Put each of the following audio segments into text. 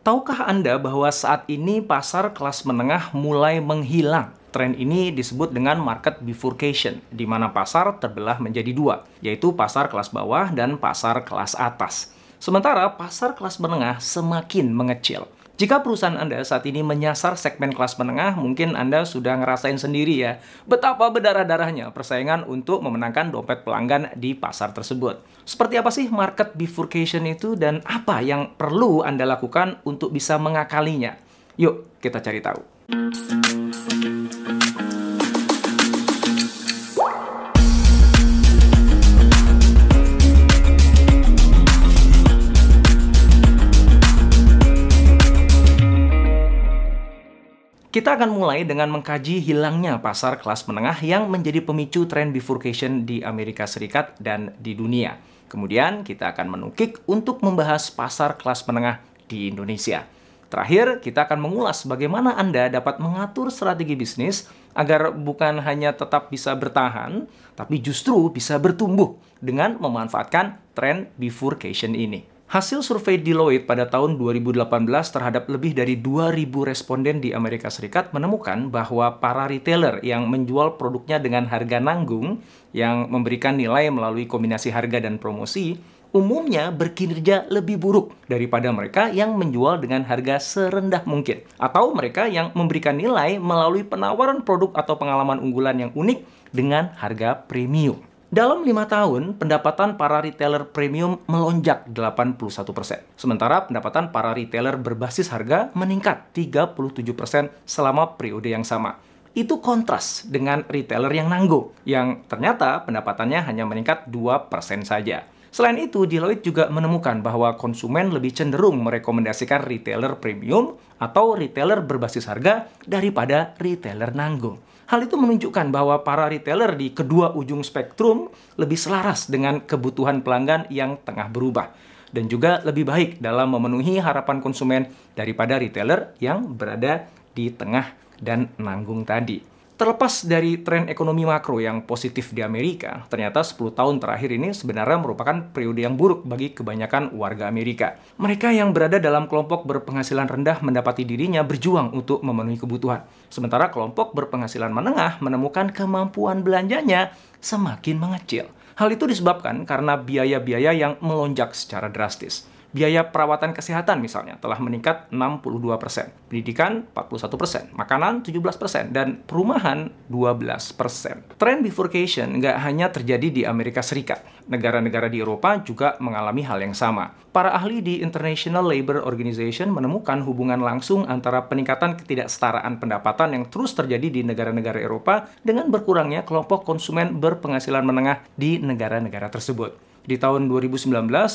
Tahukah Anda bahwa saat ini pasar kelas menengah mulai menghilang? Tren ini disebut dengan market bifurcation, di mana pasar terbelah menjadi dua, yaitu pasar kelas bawah dan pasar kelas atas. Sementara pasar kelas menengah semakin mengecil. Jika perusahaan Anda saat ini menyasar segmen kelas menengah, mungkin Anda sudah ngerasain sendiri ya, betapa berdarah-darahnya persaingan untuk memenangkan dompet pelanggan di pasar tersebut. Seperti apa sih market bifurcation itu dan apa yang perlu Anda lakukan untuk bisa mengakalinya? Yuk, kita cari tahu. Kita akan mulai dengan mengkaji hilangnya pasar kelas menengah yang menjadi pemicu tren bifurcation di Amerika Serikat dan di dunia. Kemudian kita akan menukik untuk membahas pasar kelas menengah di Indonesia. Terakhir, kita akan mengulas bagaimana Anda dapat mengatur strategi bisnis agar bukan hanya tetap bisa bertahan, tapi justru bisa bertumbuh dengan memanfaatkan tren bifurcation ini. Hasil survei Deloitte pada tahun 2018 terhadap lebih dari 2.000 responden di Amerika Serikat menemukan bahwa para retailer yang menjual produknya dengan harga nanggung, yang memberikan nilai melalui kombinasi harga dan promosi, umumnya berkinerja lebih buruk daripada mereka yang menjual dengan harga serendah mungkin. Atau mereka yang memberikan nilai melalui penawaran produk atau pengalaman unggulan yang unik dengan harga premium. Dalam lima tahun, pendapatan para retailer premium melonjak 81%. Sementara pendapatan para retailer berbasis harga meningkat 37% selama periode yang sama. Itu kontras dengan retailer yang nanggung, yang ternyata pendapatannya hanya meningkat 2% saja. Selain itu, Deloitte juga menemukan bahwa konsumen lebih cenderung merekomendasikan retailer premium atau retailer berbasis harga daripada retailer nanggung. Hal itu menunjukkan bahwa para retailer di kedua ujung spektrum lebih selaras dengan kebutuhan pelanggan yang tengah berubah dan juga lebih baik dalam memenuhi harapan konsumen daripada retailer yang berada di tengah dan nanggung tadi. Terlepas dari tren ekonomi makro yang positif di Amerika, ternyata 10 tahun terakhir ini sebenarnya merupakan periode yang buruk bagi kebanyakan warga Amerika. Mereka yang berada dalam kelompok berpenghasilan rendah mendapati dirinya berjuang untuk memenuhi kebutuhan. Sementara kelompok berpenghasilan menengah menemukan kemampuan belanjanya semakin mengecil. Hal itu disebabkan karena biaya-biaya yang melonjak secara drastis. Biaya perawatan kesehatan misalnya telah meningkat 62%, pendidikan 41%, makanan 17%, dan perumahan 12%. Tren bifurcation nggak hanya terjadi di Amerika Serikat. Negara-negara di Eropa juga mengalami hal yang sama. Para ahli di International Labour Organization menemukan hubungan langsung antara peningkatan ketidaksetaraan pendapatan yang terus terjadi di negara-negara Eropa dengan berkurangnya kelompok konsumen berpenghasilan menengah di negara-negara tersebut. Di tahun 2019,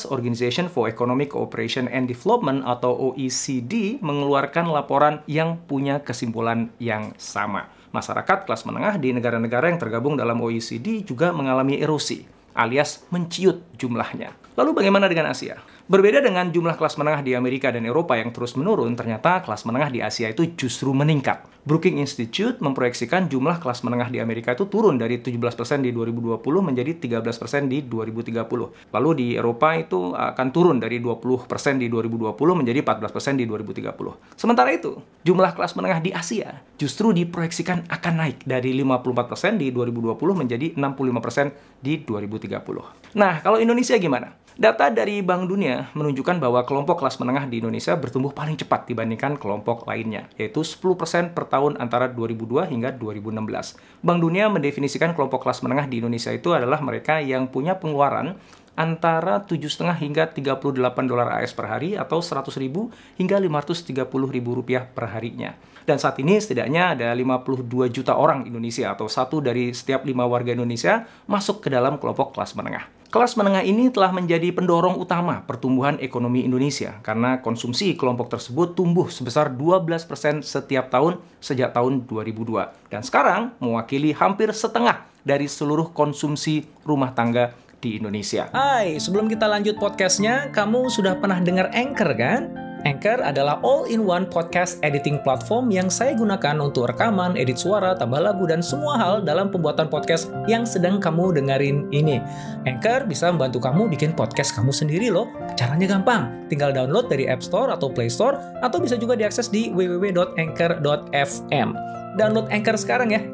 Organization for Economic Cooperation and Development atau OECD mengeluarkan laporan yang punya kesimpulan yang sama. Masyarakat kelas menengah di negara-negara yang tergabung dalam OECD juga mengalami erosi, alias menciut jumlahnya. Lalu bagaimana dengan Asia? Berbeda dengan jumlah kelas menengah di Amerika dan Eropa yang terus menurun, ternyata kelas menengah di Asia itu justru meningkat. Brookings Institute memproyeksikan jumlah kelas menengah di Amerika itu turun dari 17% di 2020 menjadi 13% di 2030. Lalu di Eropa itu akan turun dari 20% di 2020 menjadi 14% di 2030. Sementara itu, jumlah kelas menengah di Asia justru diproyeksikan akan naik dari 54% di 2020 menjadi 65% di 2030. Nah, kalau Indonesia gimana? Data dari Bank Dunia menunjukkan bahwa kelompok kelas menengah di Indonesia bertumbuh paling cepat dibandingkan kelompok lainnya, yaitu 10% per tahun antara 2002 hingga 2016. Bank Dunia mendefinisikan kelompok kelas menengah di Indonesia itu adalah mereka yang punya pengeluaran antara 7,5 hingga 38 dolar AS per hari atau 100 ribu hingga 530 ribu rupiah per harinya. Dan saat ini setidaknya ada 52 juta orang Indonesia atau satu dari setiap lima warga Indonesia masuk ke dalam kelompok kelas menengah. Kelas menengah ini telah menjadi pendorong utama pertumbuhan ekonomi Indonesia karena konsumsi kelompok tersebut tumbuh sebesar 12% setiap tahun sejak tahun 2002 dan sekarang mewakili hampir setengah dari seluruh konsumsi rumah tangga di Indonesia. Hai, sebelum kita lanjut podcastnya, kamu sudah pernah dengar Anchor kan? Anchor adalah all-in-one podcast editing platform yang saya gunakan untuk rekaman, edit suara, tambah lagu, dan semua hal dalam pembuatan podcast yang sedang kamu dengerin ini. Anchor bisa membantu kamu bikin podcast kamu sendiri loh. Caranya gampang, tinggal download dari App Store atau Play Store, atau bisa juga diakses di www.anchor.fm. Download Anchor sekarang ya.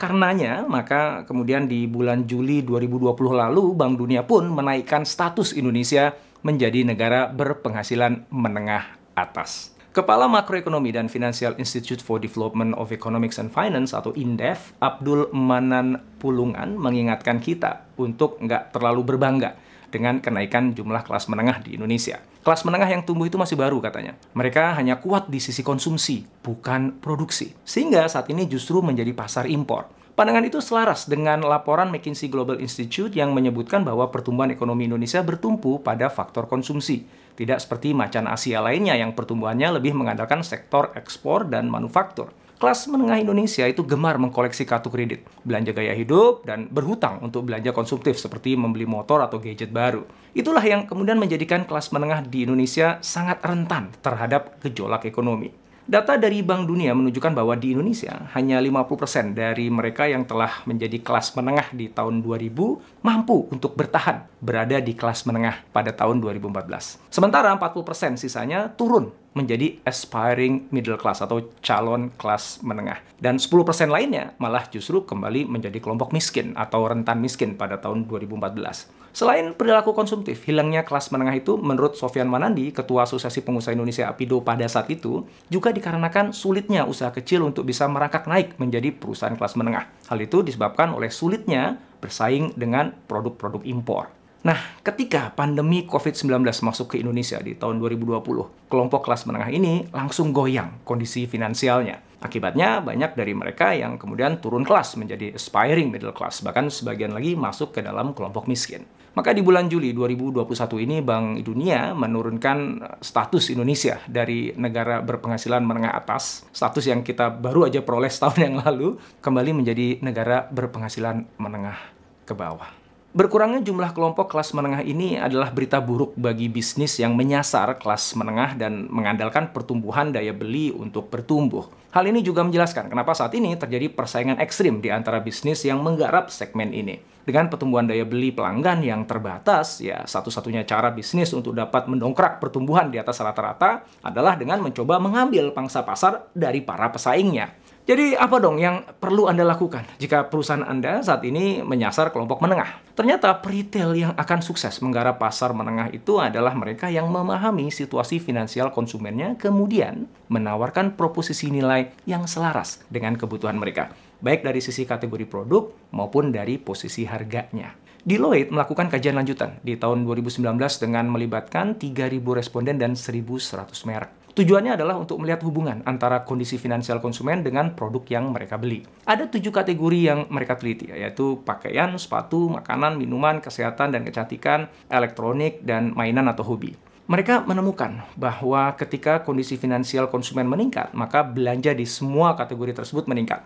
Karenanya, maka kemudian di bulan Juli 2020 lalu, Bank Dunia pun menaikkan status Indonesia menjadi negara berpenghasilan menengah atas. Kepala Makroekonomi dan Financial Institute for Development of Economics and Finance atau INDEF, Abdul Manan Pulungan mengingatkan kita untuk nggak terlalu berbangga dengan kenaikan jumlah kelas menengah di Indonesia. Kelas menengah yang tumbuh itu masih baru katanya. Mereka hanya kuat di sisi konsumsi, bukan produksi. Sehingga saat ini justru menjadi pasar impor. Pandangan itu selaras dengan laporan McKinsey Global Institute yang menyebutkan bahwa pertumbuhan ekonomi Indonesia bertumpu pada faktor konsumsi. Tidak seperti macan Asia lainnya yang pertumbuhannya lebih mengandalkan sektor ekspor dan manufaktur. Kelas menengah Indonesia itu gemar mengkoleksi kartu kredit, belanja gaya hidup, dan berhutang untuk belanja konsumtif seperti membeli motor atau gadget baru. Itulah yang kemudian menjadikan kelas menengah di Indonesia sangat rentan terhadap gejolak ekonomi. Data dari Bank Dunia menunjukkan bahwa di Indonesia hanya 50% dari mereka yang telah menjadi kelas menengah di tahun 2000 mampu untuk bertahan berada di kelas menengah pada tahun 2014. Sementara 40% sisanya turun menjadi aspiring middle class atau calon kelas menengah. Dan 10% lainnya malah justru kembali menjadi kelompok miskin atau rentan miskin pada tahun 2014. Selain perilaku konsumtif, hilangnya kelas menengah itu menurut Sofian Manandi, Ketua Asosiasi Pengusaha Indonesia Apido pada saat itu, juga dikarenakan sulitnya usaha kecil untuk bisa merangkak naik menjadi perusahaan kelas menengah. Hal itu disebabkan oleh sulitnya bersaing dengan produk-produk impor. Nah, ketika pandemi COVID-19 masuk ke Indonesia di tahun 2020, kelompok kelas menengah ini langsung goyang kondisi finansialnya. Akibatnya, banyak dari mereka yang kemudian turun kelas menjadi aspiring middle class, bahkan sebagian lagi masuk ke dalam kelompok miskin. Maka di bulan Juli 2021 ini Bank Dunia menurunkan status Indonesia dari negara berpenghasilan menengah atas, status yang kita baru aja peroleh setahun yang lalu, kembali menjadi negara berpenghasilan menengah ke bawah. Berkurangnya jumlah kelompok kelas menengah ini adalah berita buruk bagi bisnis yang menyasar kelas menengah dan mengandalkan pertumbuhan daya beli untuk bertumbuh. Hal ini juga menjelaskan kenapa saat ini terjadi persaingan ekstrim di antara bisnis yang menggarap segmen ini. Dengan pertumbuhan daya beli pelanggan yang terbatas, ya satu-satunya cara bisnis untuk dapat mendongkrak pertumbuhan di atas rata-rata adalah dengan mencoba mengambil pangsa pasar dari para pesaingnya. Jadi apa dong yang perlu Anda lakukan jika perusahaan Anda saat ini menyasar kelompok menengah? Ternyata retail yang akan sukses menggarap pasar menengah itu adalah mereka yang memahami situasi finansial konsumennya kemudian menawarkan proposisi nilai yang selaras dengan kebutuhan mereka, baik dari sisi kategori produk maupun dari posisi harganya. Deloitte melakukan kajian lanjutan di tahun 2019 dengan melibatkan 3.000 responden dan 1.100 merek. Tujuannya adalah untuk melihat hubungan antara kondisi finansial konsumen dengan produk yang mereka beli. Ada tujuh kategori yang mereka teliti, yaitu pakaian, sepatu, makanan, minuman, kesehatan dan kecantikan, elektronik, dan mainan atau hobi. Mereka menemukan bahwa ketika kondisi finansial konsumen meningkat, maka belanja di semua kategori tersebut meningkat.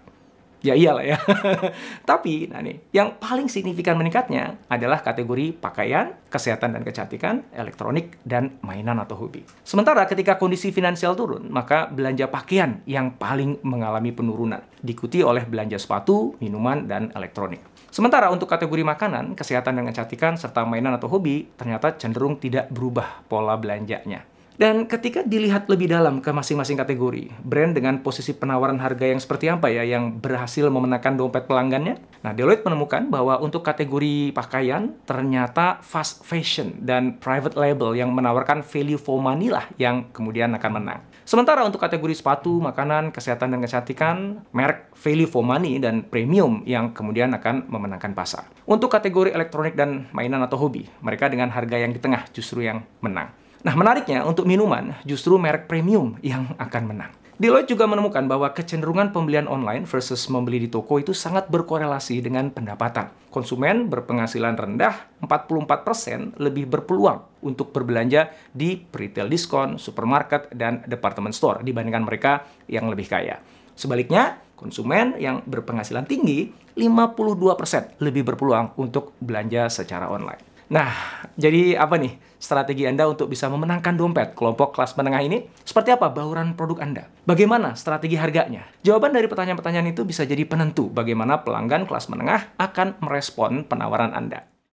Ya iyalah ya. Tapi, nah nih, yang paling signifikan meningkatnya adalah kategori pakaian, kesehatan dan kecantikan, elektronik, dan mainan atau hobi. Sementara ketika kondisi finansial turun, maka belanja pakaian yang paling mengalami penurunan, diikuti oleh belanja sepatu, minuman, dan elektronik. Sementara untuk kategori makanan, kesehatan dan kecantikan, serta mainan atau hobi, ternyata cenderung tidak berubah pola belanjanya. Dan ketika dilihat lebih dalam ke masing-masing kategori, brand dengan posisi penawaran harga yang seperti apa ya yang berhasil memenangkan dompet pelanggannya? Nah, Deloitte menemukan bahwa untuk kategori pakaian ternyata fast fashion dan private label yang menawarkan value for money lah yang kemudian akan menang. Sementara untuk kategori sepatu, makanan, kesehatan dan kecantikan, merek value for money dan premium yang kemudian akan memenangkan pasar. Untuk kategori elektronik dan mainan atau hobi, mereka dengan harga yang di tengah justru yang menang. Nah, menariknya untuk minuman, justru merek premium yang akan menang. Deloitte juga menemukan bahwa kecenderungan pembelian online versus membeli di toko itu sangat berkorelasi dengan pendapatan. Konsumen berpenghasilan rendah 44% lebih berpeluang untuk berbelanja di retail diskon, supermarket, dan department store dibandingkan mereka yang lebih kaya. Sebaliknya, konsumen yang berpenghasilan tinggi 52% lebih berpeluang untuk belanja secara online. Nah, jadi apa nih strategi Anda untuk bisa memenangkan dompet kelompok kelas menengah ini? Seperti apa bauran produk Anda? Bagaimana strategi harganya? Jawaban dari pertanyaan-pertanyaan itu bisa jadi penentu bagaimana pelanggan kelas menengah akan merespon penawaran Anda.